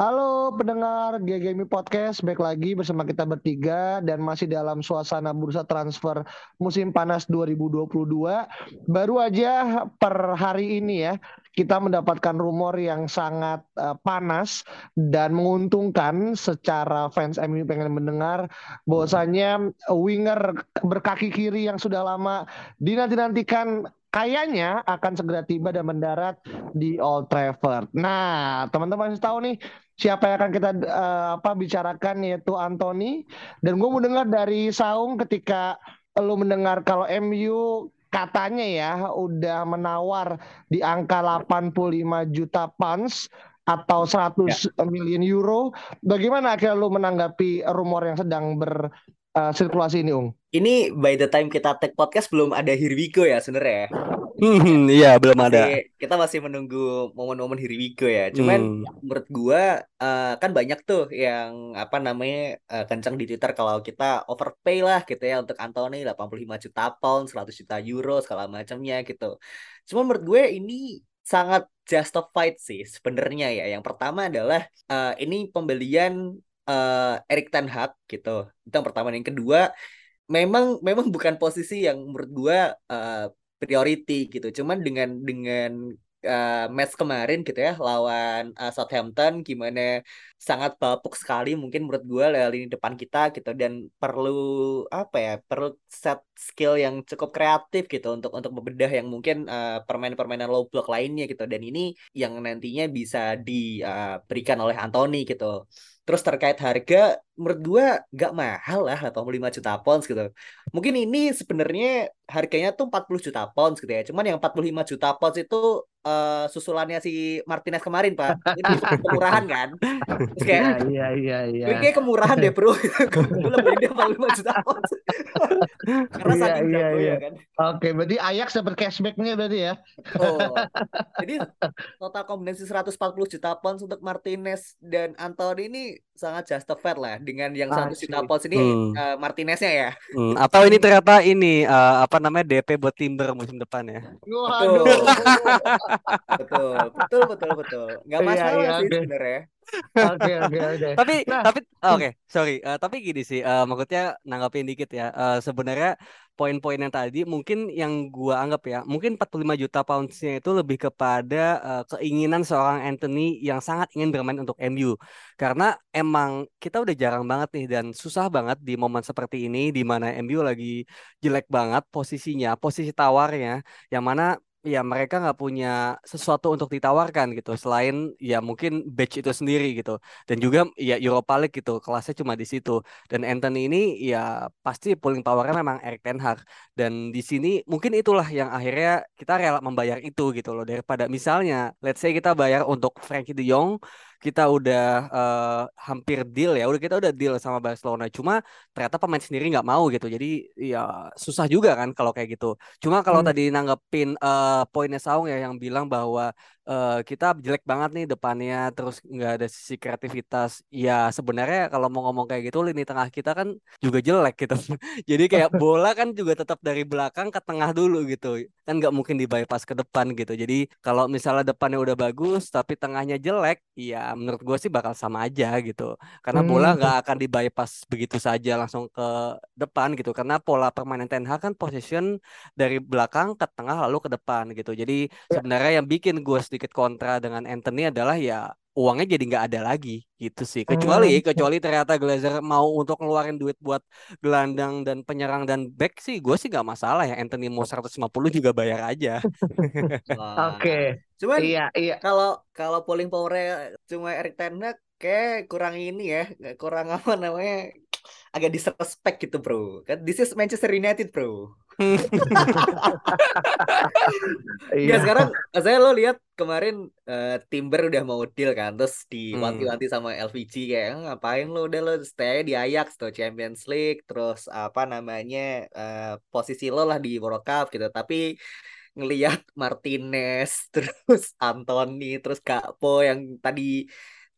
Halo pendengar GGMI Podcast, baik lagi bersama kita bertiga dan masih dalam suasana bursa transfer musim panas 2022. Baru aja per hari ini ya, kita mendapatkan rumor yang sangat uh, panas dan menguntungkan secara fans MU pengen mendengar bahwasanya winger berkaki kiri yang sudah lama dinanti-nantikan kayaknya akan segera tiba dan mendarat di Old Trafford. Nah, teman-teman harus tahu nih siapa yang akan kita uh, apa bicarakan yaitu Anthony dan gue mau dengar dari Saung ketika lu mendengar kalau MU katanya ya udah menawar di angka 85 juta pounds atau 100 ya. million euro. Bagaimana akhirnya lu menanggapi rumor yang sedang ber uh, sirkulasi ini, Ung? Ini by the time kita take podcast belum ada Here We Go ya sebenarnya. Hmm, iya belum ada. kita masih menunggu momen-momen Here We Go ya. Cuman hmm. menurut gua uh, kan banyak tuh yang apa namanya uh, kencang di Twitter kalau kita overpay lah gitu ya untuk Anthony 85 juta pound, 100 juta euro segala macamnya gitu. Cuman menurut gue ini sangat justified sih sebenarnya ya. Yang pertama adalah uh, ini pembelian uh, Erik Ten Hag gitu. Itu yang pertama. Yang kedua, memang memang bukan posisi yang menurut gua uh, priority gitu. Cuman dengan dengan uh, match kemarin gitu ya lawan uh, Southampton gimana sangat bapuk sekali mungkin menurut gue lini depan kita gitu dan perlu apa ya perlu set skill yang cukup kreatif gitu untuk untuk membedah yang mungkin uh, permainan-permainan low block lainnya gitu dan ini yang nantinya bisa diberikan uh, oleh Anthony gitu Terus terkait harga, menurut gue gak mahal lah 85 juta pounds gitu. Mungkin ini sebenarnya harganya tuh 40 juta pounds gitu ya. Cuman yang 45 juta pounds itu uh, susulannya si Martinez kemarin, Pak. Ini kemurahan kan? Terus kayak, iya, iya, iya. Ini kayak kemurahan deh, bro. Gue lebih dia 45 juta pounds. Karena iya, saking iya, iya. ya kan. Oke, berarti Ajax dapat cashbacknya berarti ya. Oh. Jadi total kombinasi 140 juta pounds untuk Martinez dan Anthony ini sangat justified lah dengan yang 100 juta pounds ini Hmm. uh, Martineznya ya. Hmm, atau ini ternyata ini eh, apa namanya DP buat Timber musim depan ya. Waduh. betul, betul, betul, betul. Nggak Iya, masalah iya, sih sebenarnya. Oke, oke, oke. Tapi Nah. tapi oh, oke, sorry. Eh, tapi gini sih, eh, maksudnya nanggapin dikit ya. Eh, sebenarnya poin-poin yang tadi mungkin yang gua anggap ya, mungkin 45 juta poundsnya itu lebih kepada eh, keinginan seorang Anthony yang sangat ingin bermain untuk MU. Karena emang kita udah jarang banget nih dan susah banget di momen seperti ini di mana MU lagi jelek banget posisinya, posisi tawarnya, yang mana ya mereka nggak punya sesuatu untuk ditawarkan gitu selain ya mungkin badge itu sendiri gitu. Dan juga ya Europa League gitu kelasnya cuma di situ. Dan Anthony ini ya pasti pulling powernya memang Erik Ten Hag. Dan di sini mungkin itulah yang akhirnya kita rela membayar itu gitu loh. Daripada misalnya let's say kita bayar untuk Frankie De Jong kita udah eh, hampir deal ya udah kita udah deal sama Barcelona cuma ternyata pemain sendiri nggak mau gitu jadi ya susah juga kan kalau kayak gitu cuma kalau Hmm. tadi nanggepin eh, poinnya Saung ya yang bilang bahwa eh, kita jelek banget nih depannya terus nggak ada sisi kreativitas. Ya sebenarnya kalau mau ngomong kayak gitu lini tengah kita kan juga jelek gitu. Jadi kayak bola kan juga tetap dari belakang ke tengah dulu gitu. Kan nggak mungkin di bypass ke depan gitu. Jadi kalau misalnya depannya udah bagus tapi tengahnya jelek ya menurut gue sih bakal sama aja gitu. Karena bola Hmm. nggak akan di bypass begitu saja langsung ke depan gitu. Karena pola permainan Ten Hag kan position dari belakang ke tengah lalu ke depan gitu. Jadi Ya. sebenarnya yang bikin gue sedikit kontra dengan Anthony adalah ya uangnya jadi nggak ada lagi gitu sih kecuali Hmm. kecuali ternyata Glazer mau untuk ngeluarin duit buat gelandang dan penyerang dan back sih gue sih nggak masalah ya Anthony mau 150 juga bayar aja. Oke. Cuman Iya, iya. kalau kalau polling powernya cuma Erik Ten Hag kayak kurang ini ya, kurang apa namanya agak disrespect gitu bro. Kan this is Manchester United bro. Iya sekarang saya lo lihat kemarin uh, Timber udah mau deal kan terus diwanti-wanti hmm. sama LVG kayak eh, ngapain lo udah lo stay di Ajax tuh Champions League terus apa namanya uh, posisi lo lah di World Cup gitu tapi ngelihat Martinez terus Anthony terus Gakpo yang tadi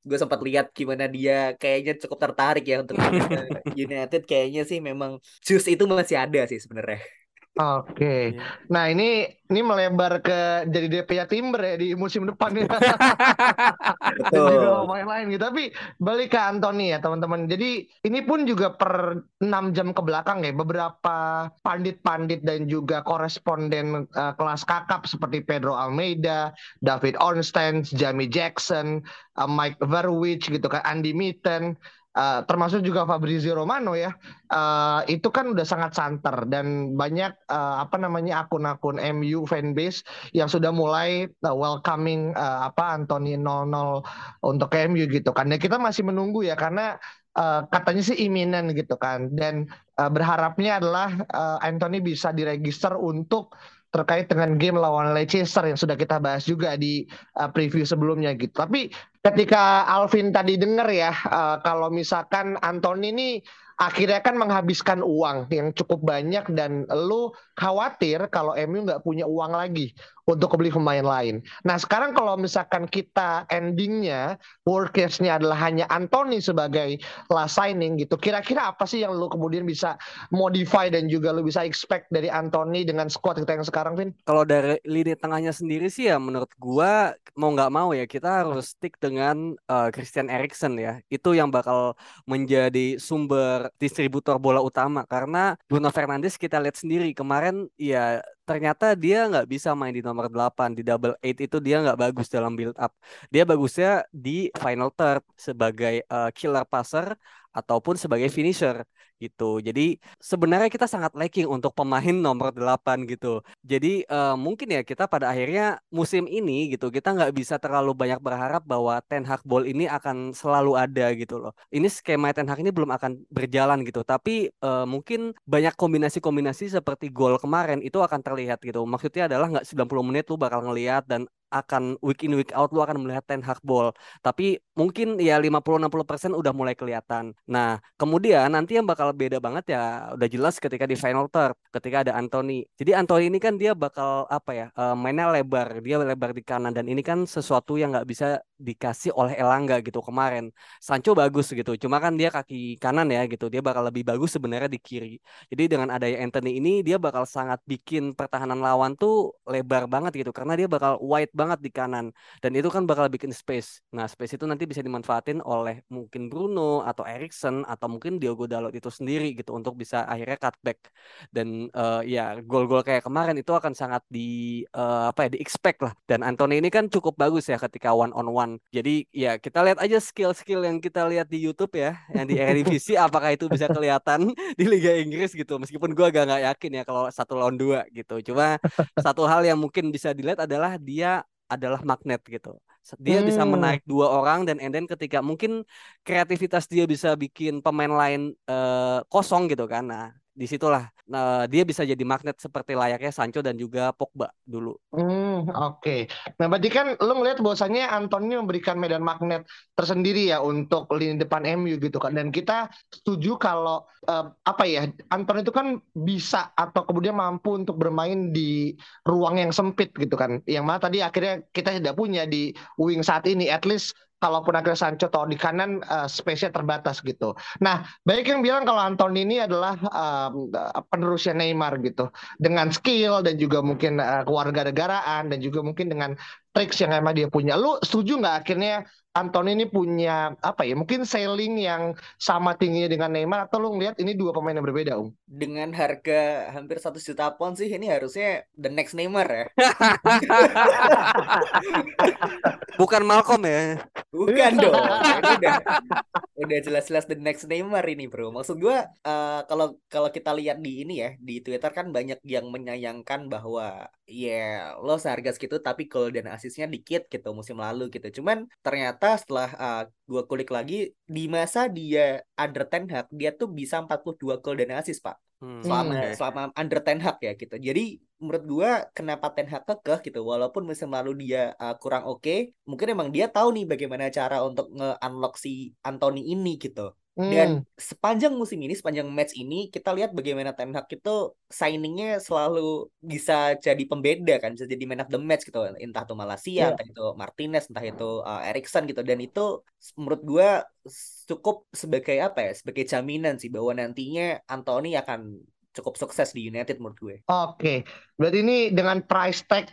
gue sempat lihat gimana dia kayaknya cukup tertarik ya untuk United kayaknya sih memang jus itu masih ada sih sebenarnya. Oke. Okay. Iya. Yeah. Nah, ini ini melebar ke jadi DP ya Timber ya di musim depan ya. Dan juga lain gitu. Tapi balik ke Anthony ya, teman-teman. Jadi ini pun juga per 6 jam ke belakang ya beberapa pandit-pandit dan juga koresponden uh, kelas kakap seperti Pedro Almeida, David Ornstein, Jamie Jackson, uh, Mike Verwich gitu kan, Andy Mitten Uh, termasuk juga Fabrizio Romano ya. Uh, itu kan udah sangat santer dan banyak uh, apa namanya akun-akun MU fanbase yang sudah mulai uh, welcoming uh, apa Anthony 00 untuk MU gitu kan. Ya kita masih menunggu ya karena uh, katanya sih iminen gitu kan. Dan uh, berharapnya adalah uh, Anthony bisa diregister untuk terkait dengan game lawan Leicester yang sudah kita bahas juga di uh, preview sebelumnya gitu. Tapi ketika Alvin tadi dengar ya uh, kalau misalkan Anthony ini akhirnya kan menghabiskan uang yang cukup banyak dan lu khawatir kalau MU nggak punya uang lagi untuk beli pemain lain. Nah sekarang kalau misalkan kita endingnya worst case-nya adalah hanya Anthony sebagai last signing gitu, kira-kira apa sih yang lu kemudian bisa modify dan juga lu bisa expect dari Anthony dengan squad kita yang sekarang, Vin? Kalau dari lini tengahnya sendiri sih ya menurut gua mau nggak mau ya kita harus stick dengan uh, Christian Eriksen ya. Itu yang bakal menjadi sumber distributor bola utama karena Bruno Fernandes kita lihat sendiri kemarin ya ternyata dia nggak bisa main di nomor 8 di double eight itu dia nggak bagus dalam build up. Dia bagusnya di final third sebagai uh, killer passer ataupun sebagai finisher gitu. Jadi sebenarnya kita sangat lacking untuk pemain nomor 8 gitu. Jadi uh, mungkin ya kita pada akhirnya musim ini gitu kita nggak bisa terlalu banyak berharap bahwa Ten Hag Ball ini akan selalu ada gitu loh. Ini skema Ten Hag ini belum akan berjalan gitu. Tapi uh, mungkin banyak kombinasi-kombinasi seperti gol kemarin itu akan terlihat gitu. Maksudnya adalah nggak 90 menit lu bakal ngelihat dan akan week in week out lu akan melihat Ten Hag ball. Tapi mungkin ya 50-60% udah mulai kelihatan. Nah, kemudian nanti yang bakal beda banget ya udah jelas ketika di final third, ketika ada Anthony. Jadi Anthony ini kan dia bakal apa ya, uh, mainnya lebar, dia lebar di kanan dan ini kan sesuatu yang nggak bisa dikasih oleh Elangga gitu kemarin. Sancho bagus gitu, cuma kan dia kaki kanan ya gitu, dia bakal lebih bagus sebenarnya di kiri. Jadi dengan adanya Anthony ini dia bakal sangat bikin pertahanan lawan tuh lebar banget gitu karena dia bakal wide banget di kanan dan itu kan bakal bikin space. Nah, space itu nanti bisa dimanfaatin oleh mungkin Bruno atau Erikson atau mungkin Diogo Dalot itu sendiri gitu untuk bisa akhirnya cutback dan uh, ya gol-gol kayak kemarin itu akan sangat di uh, apa ya di expect lah. Dan Anthony ini kan cukup bagus ya ketika one on one. Jadi ya kita lihat aja skill-skill yang kita lihat di YouTube ya, yang di Eredivisie apakah itu bisa kelihatan di Liga Inggris gitu. Meskipun gua agak nggak yakin ya kalau satu lawan dua gitu. Cuma satu hal yang mungkin bisa dilihat adalah dia adalah magnet gitu. Dia hmm. bisa menarik dua orang dan and then ketika mungkin kreativitas dia bisa bikin pemain lain uh, kosong gitu kan. Nah, di situlah nah, dia bisa jadi magnet seperti layaknya Sancho dan juga Pogba dulu. Hmm, oke. Okay. Nah, berarti kan lo ngeliat bahwasannya Anthony memberikan medan magnet tersendiri ya untuk lini depan MU gitu kan. Dan kita setuju kalau uh, apa ya, Anthony itu kan bisa atau kemudian mampu untuk bermain di ruang yang sempit gitu kan. Yang mana tadi akhirnya kita tidak punya di wing saat ini. At least kalaupun akhirnya Sancho atau di kanan uh, space-nya terbatas gitu. Nah, banyak yang bilang kalau Anthony ini adalah um, penerusnya Neymar gitu. Dengan skill dan juga mungkin uh, kewarganegaraan dan juga mungkin dengan tricks yang emang dia punya. Lu setuju nggak akhirnya Anthony ini punya apa ya mungkin sailing yang sama tingginya dengan Neymar atau lu ngeliat ini dua pemain yang berbeda Um? Dengan harga hampir satu juta pound sih ini harusnya the next Neymar ya. Bukan Malcolm ya. Bukan dong. Ini udah udah jelas-jelas the next Neymar ini bro. Maksud gua uh, kalau kalau kita lihat di ini ya di Twitter kan banyak yang menyayangkan bahwa ya yeah, lo seharga segitu tapi gol dan asisnya dikit gitu musim lalu gitu. Cuman ternyata ternyata setelah uh, dua kulik lagi di masa dia under Ten Hag dia tuh bisa 42 gol dan assist pak hmm. selama okay. selama under Ten Hag ya gitu. Jadi menurut gua kenapa Ten Hag kekeh gitu walaupun musim lalu dia uh, kurang oke, okay, mungkin emang dia tahu nih bagaimana cara untuk nge-unlock si Anthony ini gitu. Dan hmm. sepanjang musim ini, sepanjang match ini, kita lihat bagaimana Ten Hag itu signingnya selalu bisa jadi pembeda kan, bisa jadi man of the match gitu. Entah itu Malaysia, yeah. entah itu Martinez, entah itu uh, Erikson gitu. Dan itu menurut gue cukup sebagai apa ya, sebagai jaminan sih bahwa nantinya Anthony akan cukup sukses di United menurut gue. Oke, okay. berarti ini dengan price tag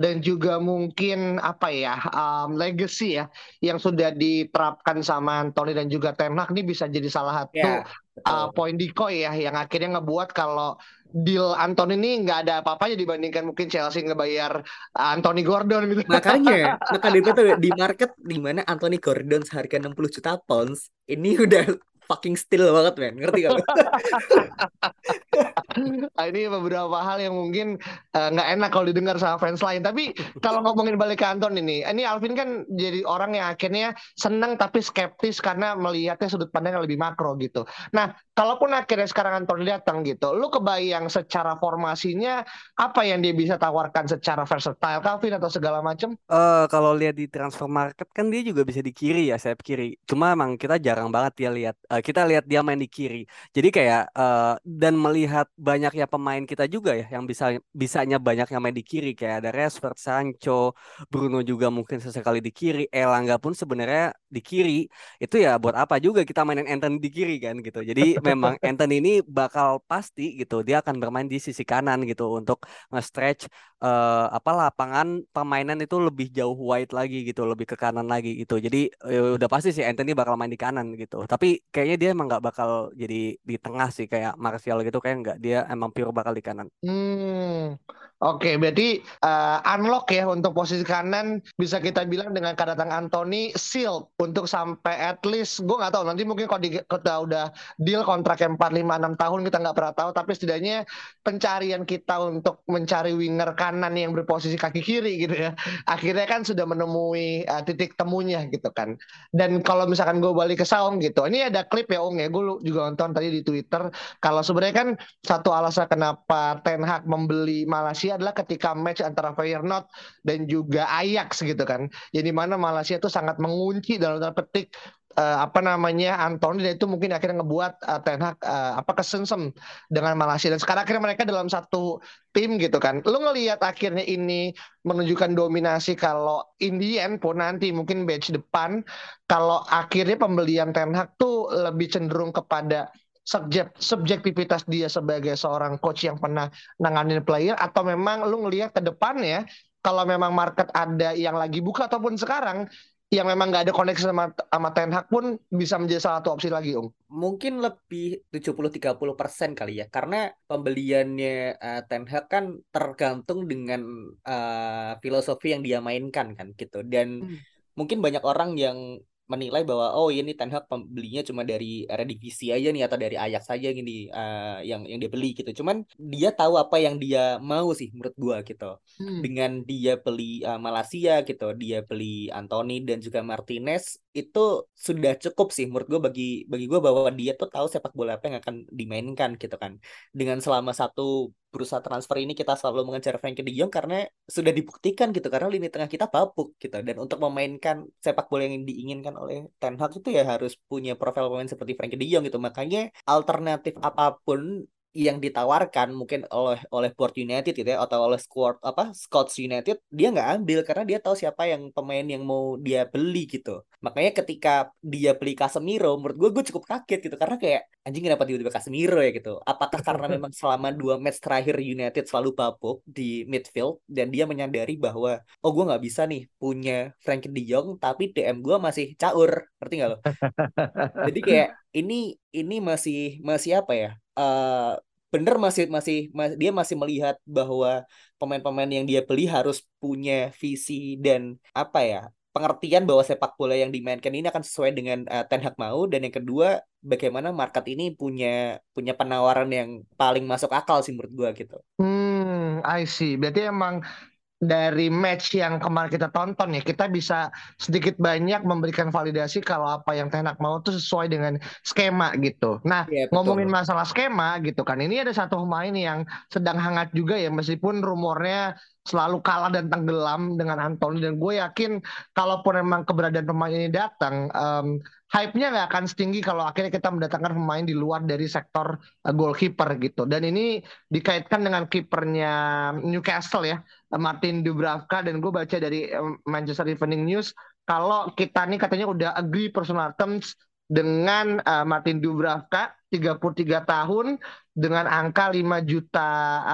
dan juga mungkin apa ya um, legacy ya yang sudah diterapkan sama Anthony dan juga Ten Hag ini bisa jadi salah satu yeah, uh, poin dikoi ya yang akhirnya ngebuat kalau deal Anthony ini nggak ada apa-apanya dibandingkan mungkin Chelsea ngebayar Anthony Gordon gitu. Makanya, maka itu di market di mana Anthony Gordon seharga 60 juta pounds ini udah fucking still banget men. Ngerti gak nah, ini beberapa hal yang mungkin eh, nggak uh, enak kalau didengar sama fans lain. Tapi kalau ngomongin balik ke Anton ini ini Alvin kan jadi orang yang akhirnya senang tapi skeptis karena melihatnya sudut pandang yang lebih makro gitu. Nah kalaupun akhirnya sekarang Anton datang gitu lu kebayang secara formasinya apa yang dia bisa tawarkan secara versatile Calvin atau segala macam uh, kalau lihat di transfer market kan dia juga bisa di kiri ya sayap kiri. Cuma emang kita jarang banget ya lihat uh, kita lihat dia main di kiri. Jadi kayak uh, dan melihat banyaknya pemain kita juga ya yang bisa bisanya banyak yang main di kiri kayak ada Rashford, Sancho, Bruno juga mungkin sesekali di kiri, Elangga pun sebenarnya di kiri. Itu ya buat apa juga kita mainin Anthony di kiri kan gitu. Jadi memang Anthony ini bakal pasti gitu dia akan bermain di sisi kanan gitu untuk nge-stretch uh, apa lapangan permainan itu lebih jauh wide lagi gitu, lebih ke kanan lagi gitu. Jadi uh, udah pasti sih Anthony bakal main di kanan gitu. Tapi kayaknya dia emang nggak bakal jadi di tengah sih kayak Martial gitu kayak nggak dia emang pure bakal di kanan. Hmm, oke okay, berarti uh, unlock ya untuk posisi kanan bisa kita bilang dengan kedatangan Anthony seal untuk sampai at least gue nggak tahu nanti mungkin kalau di, kita udah deal kontrak yang 4 5 6 tahun kita nggak pernah tahu tapi setidaknya pencarian kita untuk mencari winger kanan yang berposisi kaki kiri gitu ya. Akhirnya kan sudah menemui uh, titik temunya gitu kan. Dan kalau misalkan gue balik ke Saung gitu ini ada klip ya Ung ya. Gue juga nonton tadi di Twitter. Kalau sebenarnya kan satu alasan kenapa Ten Hag membeli Malaysia adalah ketika match antara Feyenoord dan juga Ajax gitu kan. Jadi mana Malaysia itu sangat mengunci dalam petik uh, apa namanya Anthony dan itu mungkin akhirnya ngebuat uh, Ten Hag uh, apa kesensem dengan Malaysia dan sekarang akhirnya mereka dalam satu tim gitu kan. Lu ngelihat akhirnya ini menunjukkan dominasi kalau Indian pun nanti mungkin batch depan kalau akhirnya pembelian Ten Hag tuh lebih cenderung kepada subjek subjektivitas dia sebagai seorang coach yang pernah nanganin player atau memang lu ngelihat ke depan ya kalau memang market ada yang lagi buka ataupun sekarang yang memang nggak ada koneksi sama sama Ten Hag pun bisa menjadi salah satu opsi lagi, Om. Mungkin lebih 70-30 persen kali ya, karena pembeliannya uh, Ten Hag kan tergantung dengan uh, filosofi yang dia mainkan kan gitu. Dan hmm. mungkin banyak orang yang menilai bahwa oh ini Ten Hag pembelinya cuma dari Eredivisie aja nih atau dari Ajax saja gini uh, yang yang dia beli gitu. Cuman dia tahu apa yang dia mau sih menurut gua gitu. Hmm. Dengan dia beli uh, Malaysia gitu, dia beli Anthony dan juga Martinez itu sudah cukup sih menurut gua bagi bagi gua bahwa dia tuh tahu sepak bola apa yang akan dimainkan gitu kan. Dengan selama satu berusaha transfer ini kita selalu mengejar Frankie De Jong karena sudah dibuktikan gitu karena lini tengah kita bapuk gitu dan untuk memainkan sepak bola yang diinginkan oleh Ten Hag itu ya harus punya profil pemain seperti Frankie De Jong gitu. Makanya alternatif apa pun yang ditawarkan mungkin oleh oleh Port United gitu ya atau oleh squad apa Scots United dia nggak ambil karena dia tahu siapa yang pemain yang mau dia beli gitu. Makanya ketika dia beli Casemiro menurut gue gue cukup kaget gitu. Karena kayak anjing kenapa tiba-tiba Casemiro ya? gitu. Apakah karena memang selama dua match terakhir United selalu babuk di midfield dan dia menyadari bahwa oh gue nggak bisa nih punya Frankie De Jong tapi DM gue masih caur. Ngerti nggak lo? Jadi kayak ini ini masih masih apa ya uh, bener masih masih mas, dia masih melihat bahwa pemain-pemain yang dia beli harus punya visi dan apa ya pengertian bahwa sepak bola yang dimainkan ini akan sesuai dengan uh, Ten Hag mau dan yang kedua bagaimana market ini punya punya penawaran yang paling masuk akal sih menurut gua gitu. Hmm, I see. Berarti emang dari match yang kemarin kita tonton ya kita bisa sedikit banyak memberikan validasi kalau apa yang Tenak mau itu sesuai dengan skema gitu. Nah yeah, iya, ngomongin masalah skema gitu kan ini ada satu pemain yang sedang hangat juga ya meskipun rumornya selalu kalah dan tenggelam dengan Anthony. Dan gue yakin kalaupun memang keberadaan pemain ini datang um, hype-nya nggak akan setinggi kalau akhirnya kita mendatangkan pemain di luar dari sektor uh, goalkeeper gitu. Dan ini dikaitkan dengan kipernya Newcastle ya Martin Dubravka. Dan gue baca dari Manchester Evening News kalau kita nih katanya udah agree personal terms dengan uh, Martin Dubravka 33 tahun dengan angka 5 juta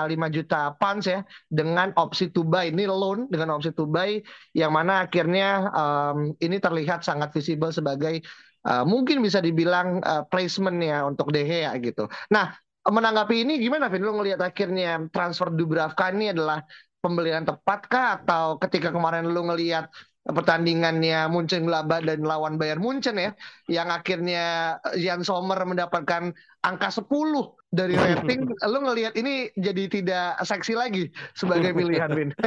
5 eh, juta pounds ya dengan opsi to buy. Ini loan dengan opsi to buy yang mana akhirnya um, ini terlihat sangat visible sebagai uh, mungkin bisa dibilang uh, placement ya untuk De Gea gitu. Nah, menanggapi ini gimana Vin? Lu ngelihat akhirnya transfer Dubravka ini adalah pembelian tepat kah atau ketika kemarin lu ngelihat pertandingannya Munchen Gladbach dan lawan Bayern Munchen ya yang akhirnya Jan Sommer mendapatkan angka 10 dari rating lu ngelihat ini jadi tidak seksi lagi sebagai pilihan Win.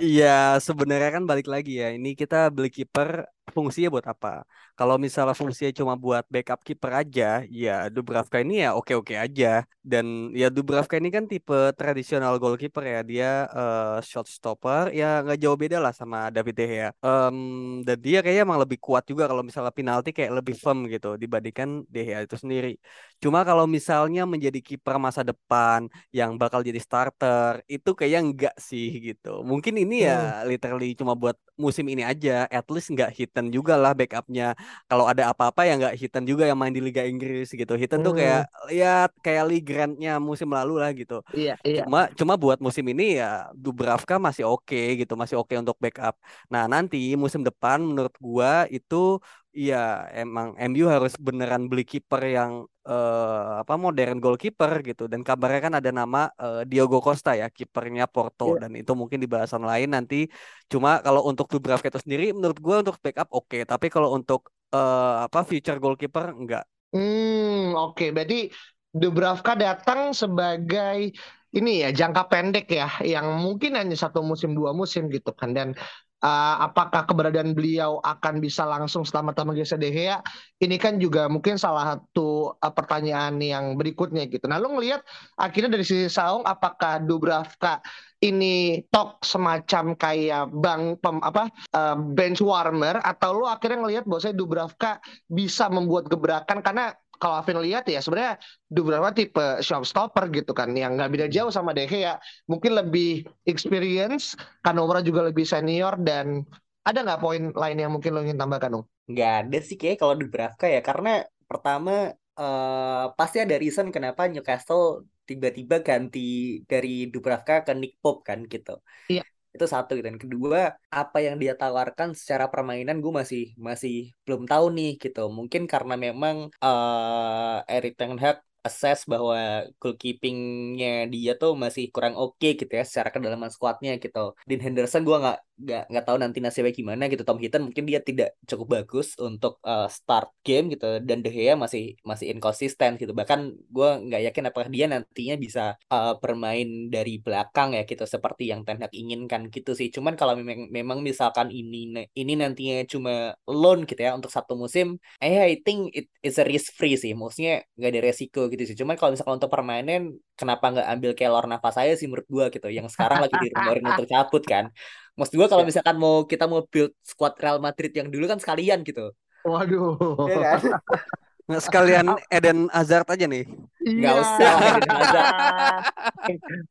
Iya, sebenarnya kan balik lagi ya. Ini kita beli kiper fungsinya buat apa? Kalau misalnya fungsinya cuma buat backup kiper aja, ya Dubravka ini ya oke-oke aja. Dan ya Dubravka ini kan tipe tradisional goalkeeper ya. Dia uh, shot stopper, ya nggak jauh beda lah sama David De Gea. Um, dan dia kayaknya emang lebih kuat juga kalau misalnya penalti kayak lebih firm gitu dibandingkan De Gea itu sendiri. Cuma kalau misalnya menjadi kiper masa depan yang bakal jadi starter, itu kayaknya enggak sih gitu. Mungkin ini ya hmm. literally cuma buat musim ini aja. At least nggak hit Hiten juga lah backupnya kalau ada apa-apa ya nggak Hiten juga yang main di Liga Inggris gitu Hiten hmm. tuh kayak ya kayak Lee Grantnya musim lalu lah gitu iya, iya. cuma cuma buat musim ini ya Dubravka masih oke okay, gitu masih oke okay untuk backup nah nanti musim depan menurut gua itu Iya, emang MU harus beneran beli kiper yang uh, apa modern goalkeeper gitu dan kabarnya kan ada nama uh, Diogo Costa ya kipernya Porto yeah. dan itu mungkin di bahasan lain nanti cuma kalau untuk Dubravka itu sendiri menurut gue untuk backup oke okay. tapi kalau untuk uh, apa future goalkeeper enggak. Hmm oke okay. berarti Dubravka datang sebagai ini ya jangka pendek ya yang mungkin hanya satu musim dua musim gitu kan dan uh, apakah keberadaan beliau akan bisa langsung selama-lama Gesa De Gea? Ini kan juga mungkin salah satu uh, pertanyaan yang berikutnya gitu. Nah, lo ngelihat akhirnya dari sisi Saung apakah Dubravka ini tok semacam kayak bang pem, apa uh, bench warmer? Atau lo akhirnya ngelihat bahwa saya Dubravka bisa membuat gebrakan? Karena kalau Alvin lihat ya sebenarnya Dubravka tipe showstopper gitu kan yang nggak beda jauh sama De Gea mungkin lebih experience Kanomura juga lebih senior dan ada nggak poin lain yang mungkin lo ingin tambahkan Ung? Nggak ada sih kayak kalau Dubravka ya karena pertama uh, pasti ada reason kenapa Newcastle tiba-tiba ganti dari Dubravka ke Nick Pope kan gitu. Iya itu satu gitu. dan kedua apa yang dia tawarkan secara permainan gue masih masih belum tahu nih gitu mungkin karena memang uh, Erik Ten Hag assess bahwa goalkeepingnya dia tuh masih kurang oke okay gitu ya secara kedalaman squadnya gitu. Dean Henderson gue nggak nggak nggak tahu nanti nasibnya gimana gitu. Tom Hinton mungkin dia tidak cukup bagus untuk uh, start game gitu dan De Gea masih masih inkonsisten gitu. Bahkan gue nggak yakin apakah dia nantinya bisa uh, bermain dari belakang ya gitu seperti yang Ten Hag inginkan gitu sih. Cuman kalau memang memang misalkan ini ini nantinya cuma loan gitu ya untuk satu musim, eh I think it is a risk free sih. Maksudnya nggak ada resiko gitu sih. Cuman kalau misalkan untuk permainan kenapa nggak ambil Keylor nafas saya sih menurut gua gitu yang sekarang lagi dirumorin untuk cabut kan. Maksud gua kalau ya. misalkan mau kita mau build squad Real Madrid yang dulu kan sekalian gitu. Waduh. Ya kan? Nah, sekalian Eden Hazard aja nih. Enggak iya. usah Eden Hazard.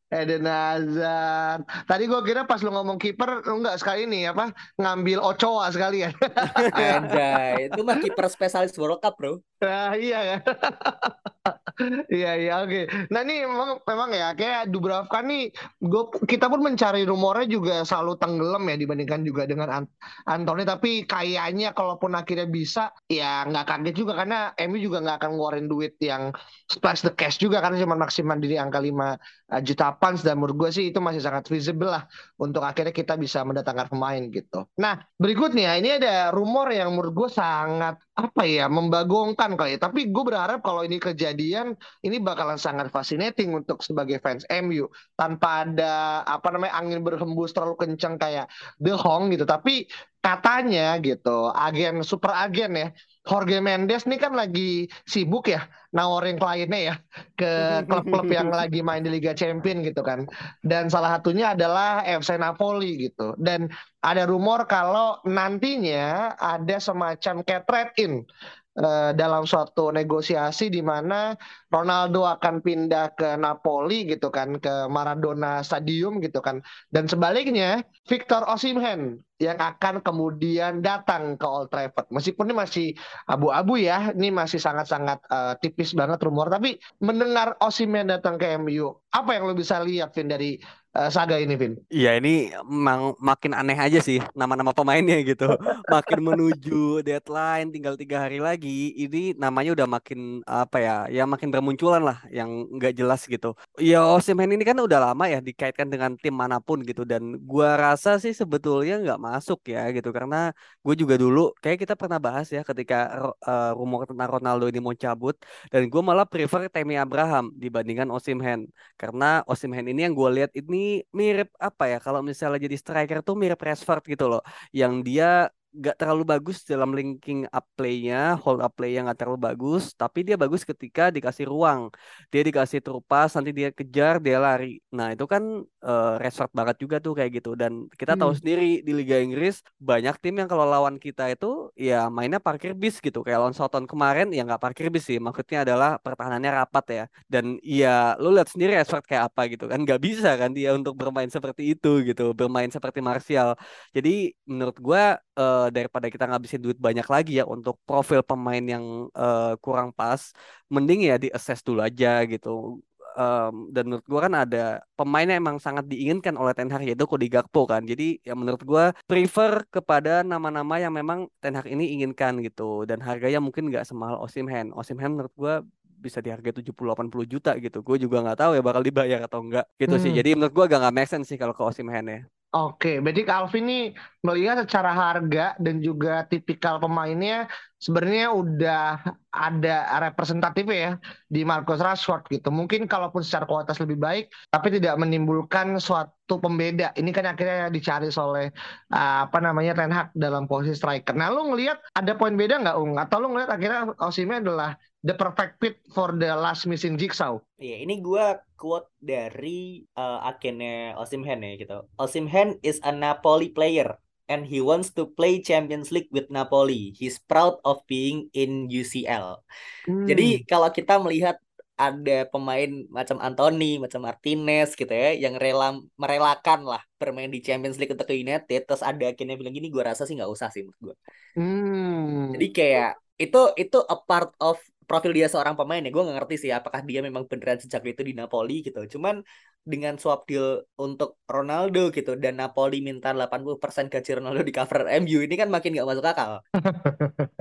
Eden Hazard. Tadi gue kira pas lu ngomong kiper enggak sekali nih apa ngambil Ochoa sekalian. Anjay, itu mah kiper spesialis World Cup, Bro. Nah, iya kan. Iya iya oke. Okay. Nah ini memang memang ya kayak Dubravka nih gua, kita pun mencari rumornya juga selalu tenggelam ya dibandingkan juga dengan Ant Anthony tapi kayaknya kalaupun akhirnya bisa ya nggak kaget juga karena MU juga nggak akan ngeluarin duit yang splash the cash juga karena cuma maksimal di angka 5 uh, juta pounds dan menurut gue sih itu masih sangat visible lah untuk akhirnya kita bisa mendatangkan pemain gitu. Nah berikutnya ini ada rumor yang menurut gue sangat apa ya membagongkan kali ya. Tapi gue berharap kalau ini kejadian ini bakalan sangat fascinating untuk sebagai fans MU tanpa ada apa namanya angin berhembus terlalu kencang kayak The Hong gitu. Tapi katanya gitu agen super agen ya Jorge Mendes nih kan lagi sibuk ya nawarin kliennya ya ke klub-klub yang lagi main di Liga Champion gitu kan. Dan salah satunya adalah FC Napoli gitu. Dan ada rumor kalau nantinya ada semacam kayak trade-in uh, dalam suatu negosiasi di mana Ronaldo akan pindah ke Napoli gitu kan ke Maradona Stadium gitu kan dan sebaliknya Victor Osimhen yang akan kemudian datang ke Old Trafford. Meskipun ini masih abu-abu ya, ini masih sangat-sangat uh, tipis banget rumor. Tapi mendengar Osimhen datang ke MU, apa yang lo bisa lihat Vin dari uh, saga ini, Vin? Iya, ini emang makin aneh aja sih nama-nama pemainnya gitu. makin menuju deadline, tinggal tiga hari lagi, ini namanya udah makin apa ya, ya makin bermunculan lah, yang nggak jelas gitu. Ya Osimhen ini kan udah lama ya dikaitkan dengan tim mana pun gitu, dan gua rasa sih sebetulnya nggak masuk ya gitu. Karena gue juga dulu kayak kita pernah bahas ya ketika uh, rumor tentang Ronaldo ini mau cabut dan gue malah prefer Tammy Abraham dibandingkan Osimhen karena Osimhen ini yang gue lihat ini mirip apa ya kalau misalnya jadi striker tuh mirip Rashford gitu loh. Yang dia gak terlalu bagus dalam linking up play-nya, hold up play-nya gak terlalu bagus, tapi dia bagus ketika dikasih ruang. Dia dikasih terupas, nanti dia kejar, dia lari. Nah, itu kan uh, resort banget juga tuh kayak gitu. Dan kita hmm. tahu sendiri di Liga Inggris banyak tim yang kalau lawan kita itu ya mainnya parkir bis gitu. Kayak lawan Soton kemarin ya nggak parkir bis sih. Maksudnya adalah pertahanannya rapat ya. Dan ya lu lihat sendiri resort kayak apa gitu kan. Gak bisa kan dia untuk bermain seperti itu gitu. Bermain seperti Martial. Jadi menurut gue uh, daripada kita ngabisin duit banyak lagi ya untuk profil pemain yang uh, kurang pas, mending ya di assess dulu aja gitu. Um, dan menurut gue kan ada pemain yang emang sangat diinginkan oleh Ten Hag yaitu Cody Gakpo kan. Jadi ya menurut gue prefer kepada nama-nama yang memang Ten Hag ini inginkan gitu. Dan harganya mungkin nggak semahal Osimhen. Osimhen menurut gue bisa di harga 70-80 juta gitu. Gue juga nggak tahu ya bakal dibayar atau enggak gitu hmm. sih. Jadi menurut gue gak, gak make sense sih kalau ke Osimhen ya. Oke, berarti Calvin ini melihat secara harga dan juga tipikal pemainnya sebenarnya udah ada representatif ya di Marcus Rashford gitu. Mungkin kalaupun secara kualitas lebih baik, tapi tidak menimbulkan suatu pembeda. Ini kan akhirnya dicari oleh uh, apa namanya Ten Hag dalam posisi striker. Nah, lu ngelihat ada poin beda nggak, Ung? Atau lu ngelihat akhirnya Osimhen adalah the perfect fit for the last missing jigsaw? Iya, ini gue quote dari uh, agennya Osimhen ya gitu. Osimhen is a Napoli player and he wants to play Champions League with Napoli. He's proud of being in UCL. Hmm. Jadi kalau kita melihat ada pemain macam Anthony, macam Martinez gitu ya, yang rela merelakan lah bermain di Champions League untuk United, terus ada akhirnya bilang gini, gue rasa sih nggak usah sih menurut gue. Hmm. Jadi kayak itu itu a part of profil dia seorang pemain ya gue nggak ngerti sih apakah dia memang beneran sejak itu di Napoli gitu. Cuman dengan swap deal untuk Ronaldo gitu dan Napoli minta 80% gaji Ronaldo di cover MU ini kan makin gak masuk akal.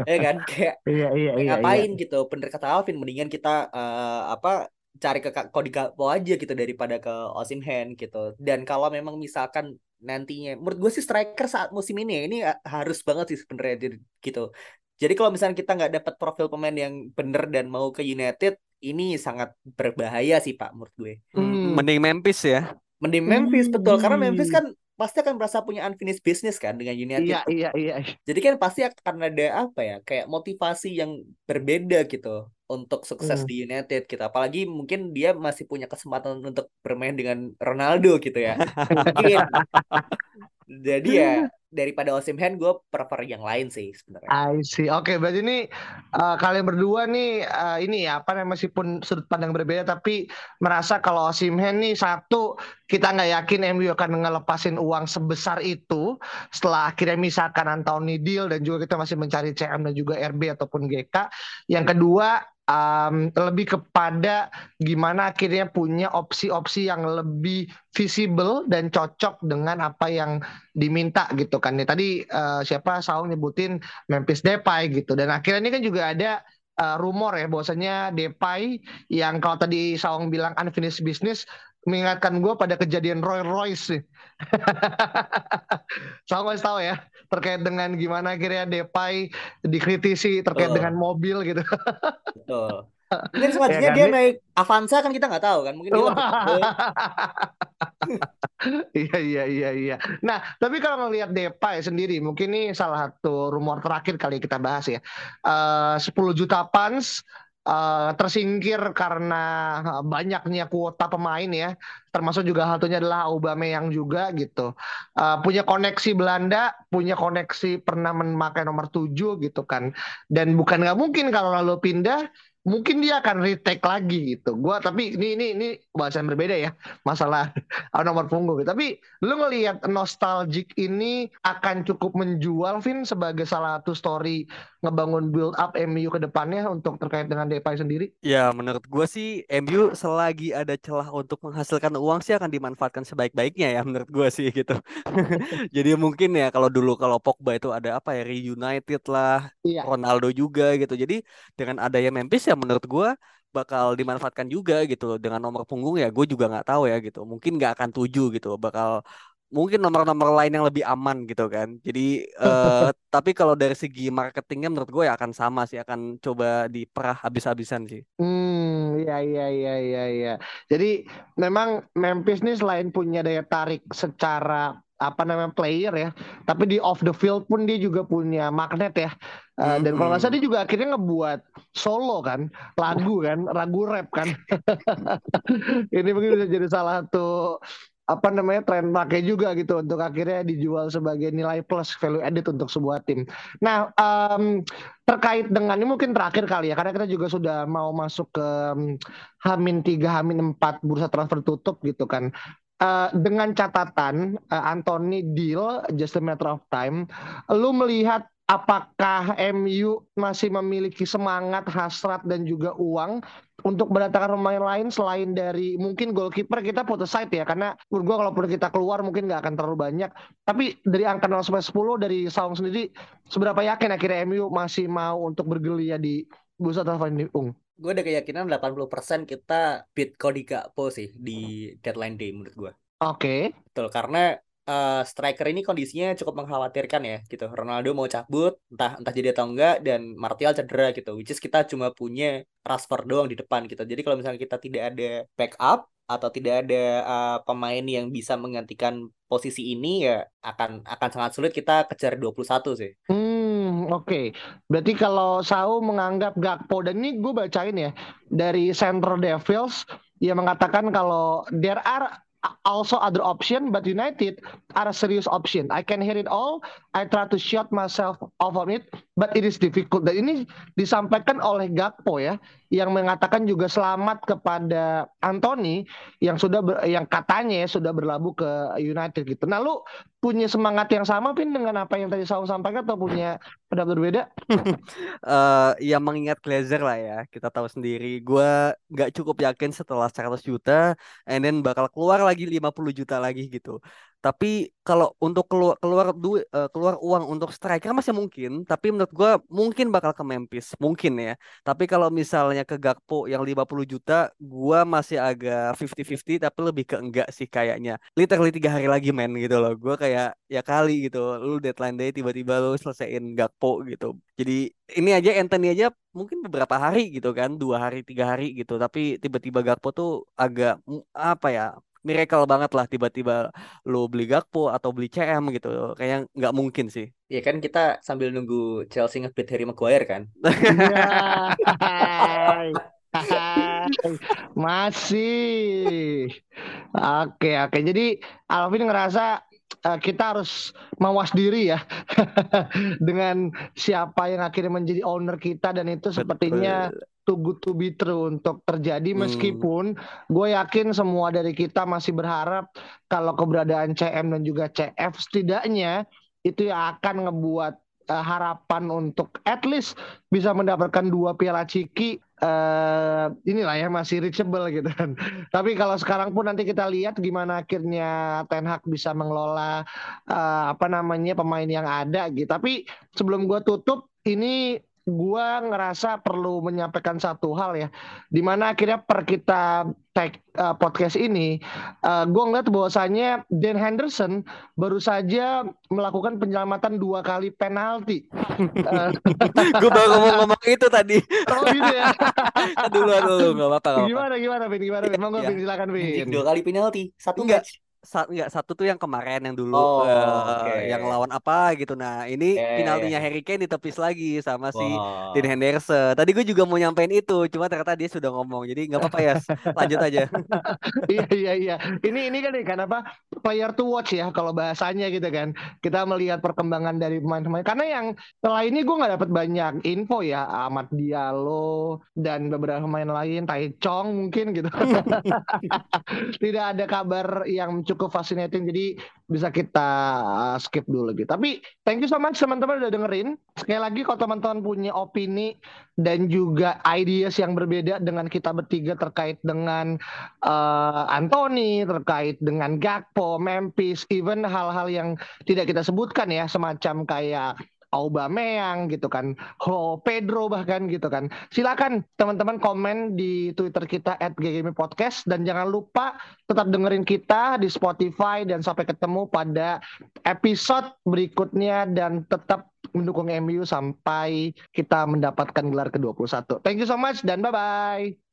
Ya kan? Kayak iya, iya, iya, ngapain iya. gitu? Bener kata Alvin mendingan kita uh, apa cari ke Cody Gakpo aja gitu daripada ke Osimhen gitu. Dan kalau memang misalkan nantinya menurut gue sih striker saat musim ini ya, ini harus banget sih sebenarnya gitu jadi kalau misalnya kita nggak dapat profil pemain yang bener dan mau ke United, ini sangat berbahaya sih Pak menurut gue. Hmm. Mending Memphis ya. Mending Memphis hmm. betul karena Memphis kan pasti akan merasa punya unfinished business kan dengan United. Iya iya iya. Jadi kan pasti akan ada apa ya kayak motivasi yang berbeda gitu untuk sukses hmm. di United gitu. Apalagi mungkin dia masih punya kesempatan untuk bermain dengan Ronaldo gitu ya. Jadi ya daripada Osimhen gue prefer yang lain sih sebenarnya. I see. Oke, okay, berarti ini uh, kalian berdua nih uh, ini ya apa namanya meskipun sudut pandang berbeda tapi merasa kalau Osimhen nih satu kita nggak yakin MU akan ngelepasin uang sebesar itu setelah akhirnya misalkan Anthony deal dan juga kita masih mencari CM dan juga RB ataupun GK. Yang kedua um, lebih kepada gimana akhirnya punya opsi-opsi yang lebih visible dan cocok dengan apa yang diminta gitu kan. Ya, tadi uh, siapa Saung nyebutin Memphis Depay gitu dan akhirnya ini kan juga ada uh, rumor ya bahwasanya Depay yang kalau tadi Sawang bilang unfinished business mengingatkan gue pada kejadian Roy Royce nih. Sawang masih tahu ya terkait dengan gimana akhirnya Depay dikritisi terkait oh. dengan mobil gitu. Betul. Mungkin selanjutnya ya, kan? dia naik Avanza kan kita nggak tahu kan. Mungkin dia Iya iya iya iya. Nah, tapi kalau ngelihat Depay sendiri, mungkin ini salah satu rumor terakhir kali kita bahas ya. Uh, 10 juta pounds uh, tersingkir karena banyaknya kuota pemain ya. Termasuk juga satunya adalah Aubameyang juga gitu. Uh, punya koneksi Belanda, punya koneksi pernah memakai nomor 7 gitu kan. Dan bukan nggak mungkin kalau lalu pindah mungkin dia akan retake lagi gitu. Gua tapi ini ini ini bahasan berbeda ya masalah nomor punggung. Tapi lu ngelihat nostalgic ini akan cukup menjual Vin sebagai salah satu story ngebangun build up MU ke depannya untuk terkait dengan Depay sendiri? Ya menurut gue sih MU selagi ada celah untuk menghasilkan uang sih akan dimanfaatkan sebaik-baiknya ya menurut gue sih gitu. Jadi mungkin ya kalau dulu kalau Pogba itu ada apa ya reunited lah, iya. Ronaldo juga gitu. Jadi dengan adanya Memphis ya menurut gue bakal dimanfaatkan juga gitu dengan nomor punggung ya gue juga nggak tahu ya gitu. Mungkin nggak akan tujuh gitu bakal mungkin nomor-nomor lain yang lebih aman gitu kan. Jadi uh, tapi kalau dari segi marketingnya menurut gue ya akan sama sih. Akan coba diperah habis-habisan sih. Hmm iya iya iya iya iya. Jadi memang Memphis nih selain punya daya tarik secara apa namanya player ya tapi di off the field pun dia juga punya magnet ya uh, dan kalau nggak salah dia juga akhirnya ngebuat solo kan lagu kan lagu rap kan ini mungkin bisa jadi salah satu apa namanya tren pakai juga gitu untuk akhirnya dijual sebagai nilai plus value added untuk sebuah tim. Nah um, terkait dengan ini mungkin terakhir kali ya karena kita juga sudah mau masuk ke um, Hamin tiga Hamin empat bursa transfer tutup gitu kan. Uh, dengan catatan uh, Anthony deal just a matter of time, lu melihat apakah MU masih memiliki semangat, hasrat dan juga uang untuk mendatangkan pemain lain selain dari mungkin goalkeeper kita put aside ya karena menurut gue kalau perlu kita keluar mungkin nggak akan terlalu banyak tapi dari angka 0 sampai 10 dari Saung sendiri seberapa yakin akhirnya MU masih mau untuk bergelia di bursa transfer Ung? Gue ada keyakinan 80% kita beat Cody Gakpo sih di deadline day menurut gue. Oke. Okay. Betul, karena uh, striker ini kondisinya cukup mengkhawatirkan ya gitu. Ronaldo mau cabut, entah entah jadi atau enggak dan Martial cedera gitu. Which is kita cuma punya Rashford doang di depan gitu. Jadi kalau misalnya kita tidak ada backup atau tidak ada uh, pemain yang bisa menggantikan posisi ini ya akan akan sangat sulit kita kejar 21 sih. Hmm oke. Okay. Berarti kalau Sau menganggap Gakpo dan ini gue bacain ya dari Center Devils yang mengatakan kalau there are also other option, but United are a serious option. I can hear it all. I try to shut myself off on it, but it is difficult. Dan ini disampaikan oleh Gakpo ya, yang mengatakan juga selamat kepada Anthony yang sudah ber, yang katanya ya sudah berlabuh ke United gitu. Nah, lu punya semangat yang sama pin dengan apa yang tadi saya sampaikan atau punya pendapat berbeda? uh, ya mengingat Glazer lah ya, kita tahu sendiri. Gue nggak cukup yakin setelah 100 juta, and then bakal keluar lagi 50 juta lagi gitu. Tapi kalau untuk keluar keluar duit uh, keluar uang untuk striker masih mungkin, tapi menurut gue mungkin bakal ke Memphis, mungkin ya. Tapi kalau misalnya ke Gakpo yang 50 juta, gue masih agak 50-50 tapi lebih ke enggak sih kayaknya. Literally tiga hari lagi main gitu loh. Gue kayak ya kali gitu. Lu deadline day tiba-tiba lu selesaiin Gakpo gitu. Jadi ini aja Anthony aja mungkin beberapa hari gitu kan, dua hari, tiga hari gitu. Tapi tiba-tiba Gakpo tuh agak apa ya miracle banget lah tiba-tiba lo beli Gakpo atau beli CM gitu. Kayaknya nggak mungkin sih. Iya kan kita sambil nunggu Chelsea ngebit Harry Maguire kan? Masih. Oke oke. Jadi Alvin ngerasa uh, kita harus mawas diri ya dengan siapa yang akhirnya menjadi owner kita dan itu sepertinya Betul too good to be true untuk terjadi hmm. meskipun hmm. gue yakin semua dari kita masih berharap kalau keberadaan CM dan juga CF setidaknya itu yang akan ngebuat uh, harapan untuk at least bisa mendapatkan dua piala ciki uh, inilah ya masih reachable gitu kan. Tapi kalau sekarang pun nanti kita lihat gimana akhirnya Ten Hag bisa mengelola uh, apa namanya pemain yang ada gitu. Tapi sebelum gue tutup ini gue ngerasa perlu menyampaikan satu hal ya, di mana akhirnya per kita tag uh, podcast ini, uh, gue ngeliat bahwasanya Dan Henderson baru saja melakukan penyelamatan dua kali penalti. uh, gue baru ngomong-ngomong itu tadi. Oh gitu ya. dulu dulu nggak apa-apa. Gimana gimana Vin? Gimana Vin? Monggo ya. silakan Vin. Dua kali penalti, satu enggak. Match sa enggak satu tuh yang kemarin yang dulu oh, uh, okay. yang lawan apa gitu. Nah, ini okay. penaltinya Harry Kane ditepis lagi sama si wow. Dean Henderson. Tadi gue juga mau nyampein itu, cuma ternyata dia sudah ngomong. Jadi nggak apa-apa ya, lanjut aja. iya iya iya. Ini ini kan kan apa? Player to watch ya kalau bahasanya gitu kan. Kita melihat perkembangan dari pemain-pemain. Karena yang setelah ini gue nggak dapat banyak info ya. Ahmad Diallo dan beberapa pemain lain, Tai Chong mungkin gitu. Tidak ada kabar yang cukup fascinating jadi bisa kita uh, skip dulu gitu. Tapi thank you so much teman-teman udah dengerin. Sekali lagi kalau teman-teman punya opini dan juga ideas yang berbeda dengan kita bertiga terkait dengan uh, Anthony, terkait dengan Gakpo, Memphis, even hal-hal yang tidak kita sebutkan ya semacam kayak Aubameyang gitu kan, Ho Pedro bahkan gitu kan. Silakan teman-teman komen di Twitter kita @ggmi_podcast dan jangan lupa tetap dengerin kita di Spotify dan sampai ketemu pada episode berikutnya dan tetap mendukung MU sampai kita mendapatkan gelar ke-21. Thank you so much dan bye-bye.